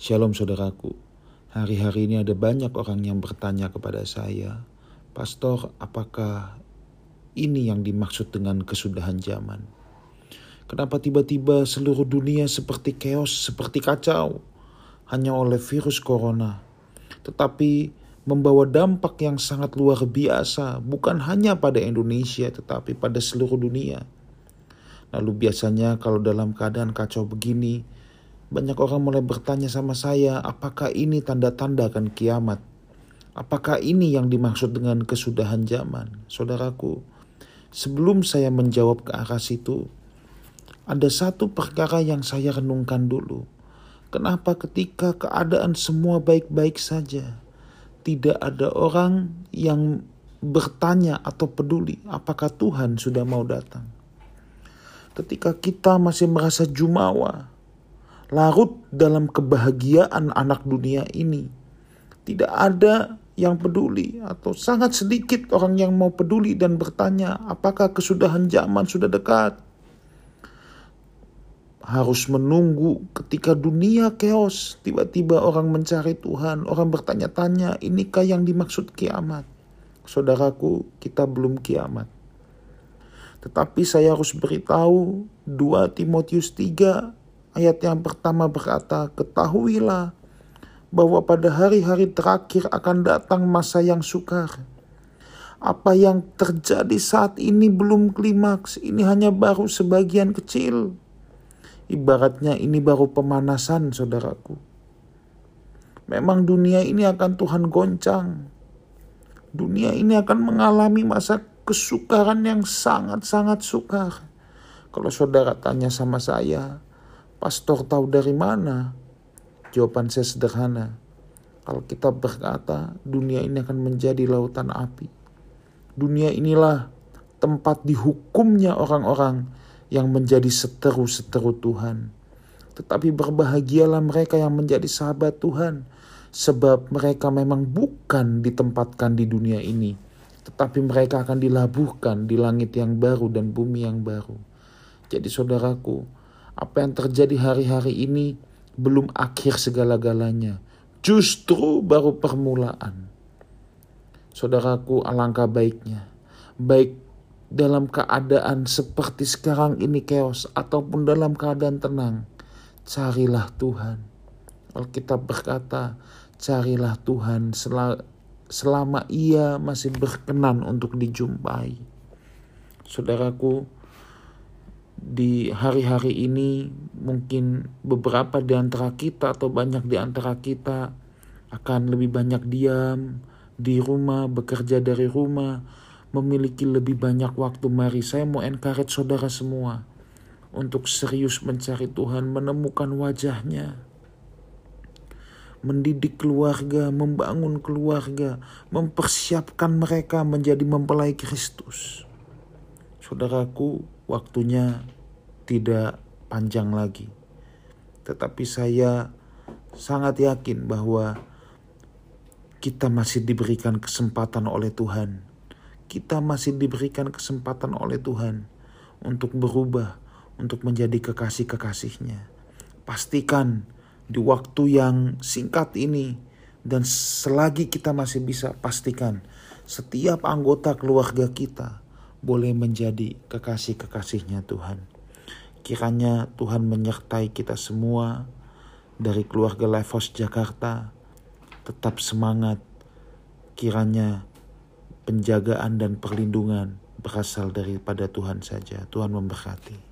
Shalom saudaraku, hari-hari ini ada banyak orang yang bertanya kepada saya, Pastor, apakah ini yang dimaksud dengan kesudahan zaman? Kenapa tiba-tiba seluruh dunia seperti chaos, seperti kacau, hanya oleh virus corona? Tetapi membawa dampak yang sangat luar biasa, bukan hanya pada Indonesia, tetapi pada seluruh dunia. Lalu biasanya kalau dalam keadaan kacau begini, banyak orang mulai bertanya sama saya, apakah ini tanda-tanda akan kiamat? Apakah ini yang dimaksud dengan kesudahan zaman? Saudaraku, sebelum saya menjawab ke arah situ, ada satu perkara yang saya renungkan dulu. Kenapa ketika keadaan semua baik-baik saja, tidak ada orang yang bertanya atau peduli apakah Tuhan sudah mau datang? Ketika kita masih merasa jumawa, larut dalam kebahagiaan anak dunia ini. Tidak ada yang peduli atau sangat sedikit orang yang mau peduli dan bertanya apakah kesudahan zaman sudah dekat. Harus menunggu ketika dunia chaos, tiba-tiba orang mencari Tuhan, orang bertanya-tanya, inikah yang dimaksud kiamat? Saudaraku, kita belum kiamat. Tetapi saya harus beritahu 2 Timotius 3 Ayat yang pertama berkata, Ketahuilah bahwa pada hari-hari terakhir akan datang masa yang sukar. Apa yang terjadi saat ini belum klimaks, ini hanya baru sebagian kecil. Ibaratnya ini baru pemanasan, saudaraku. Memang dunia ini akan Tuhan goncang. Dunia ini akan mengalami masa kesukaran yang sangat-sangat sukar. Kalau saudara tanya sama saya, Pastor tahu dari mana? Jawaban saya sederhana. Kalau kita berkata dunia ini akan menjadi lautan api. Dunia inilah tempat dihukumnya orang-orang yang menjadi seteru-seteru Tuhan. Tetapi berbahagialah mereka yang menjadi sahabat Tuhan. Sebab mereka memang bukan ditempatkan di dunia ini. Tetapi mereka akan dilabuhkan di langit yang baru dan bumi yang baru. Jadi saudaraku, apa yang terjadi hari-hari ini belum akhir segala-galanya. Justru baru permulaan. Saudaraku, alangkah baiknya. Baik dalam keadaan seperti sekarang ini chaos ataupun dalam keadaan tenang. Carilah Tuhan. Alkitab berkata, carilah Tuhan selama ia masih berkenan untuk dijumpai. Saudaraku, di hari-hari ini mungkin beberapa di antara kita atau banyak di antara kita akan lebih banyak diam di rumah, bekerja dari rumah, memiliki lebih banyak waktu. Mari saya mau encourage saudara semua untuk serius mencari Tuhan, menemukan wajahnya. Mendidik keluarga, membangun keluarga, mempersiapkan mereka menjadi mempelai Kristus. Saudaraku, waktunya tidak panjang lagi. Tetapi saya sangat yakin bahwa kita masih diberikan kesempatan oleh Tuhan. Kita masih diberikan kesempatan oleh Tuhan untuk berubah, untuk menjadi kekasih-kekasihnya. Pastikan di waktu yang singkat ini dan selagi kita masih bisa pastikan setiap anggota keluarga kita boleh menjadi kekasih-kekasihnya Tuhan. Kiranya Tuhan menyertai kita semua dari keluarga Lifehouse Jakarta. Tetap semangat. Kiranya penjagaan dan perlindungan berasal daripada Tuhan saja. Tuhan memberkati.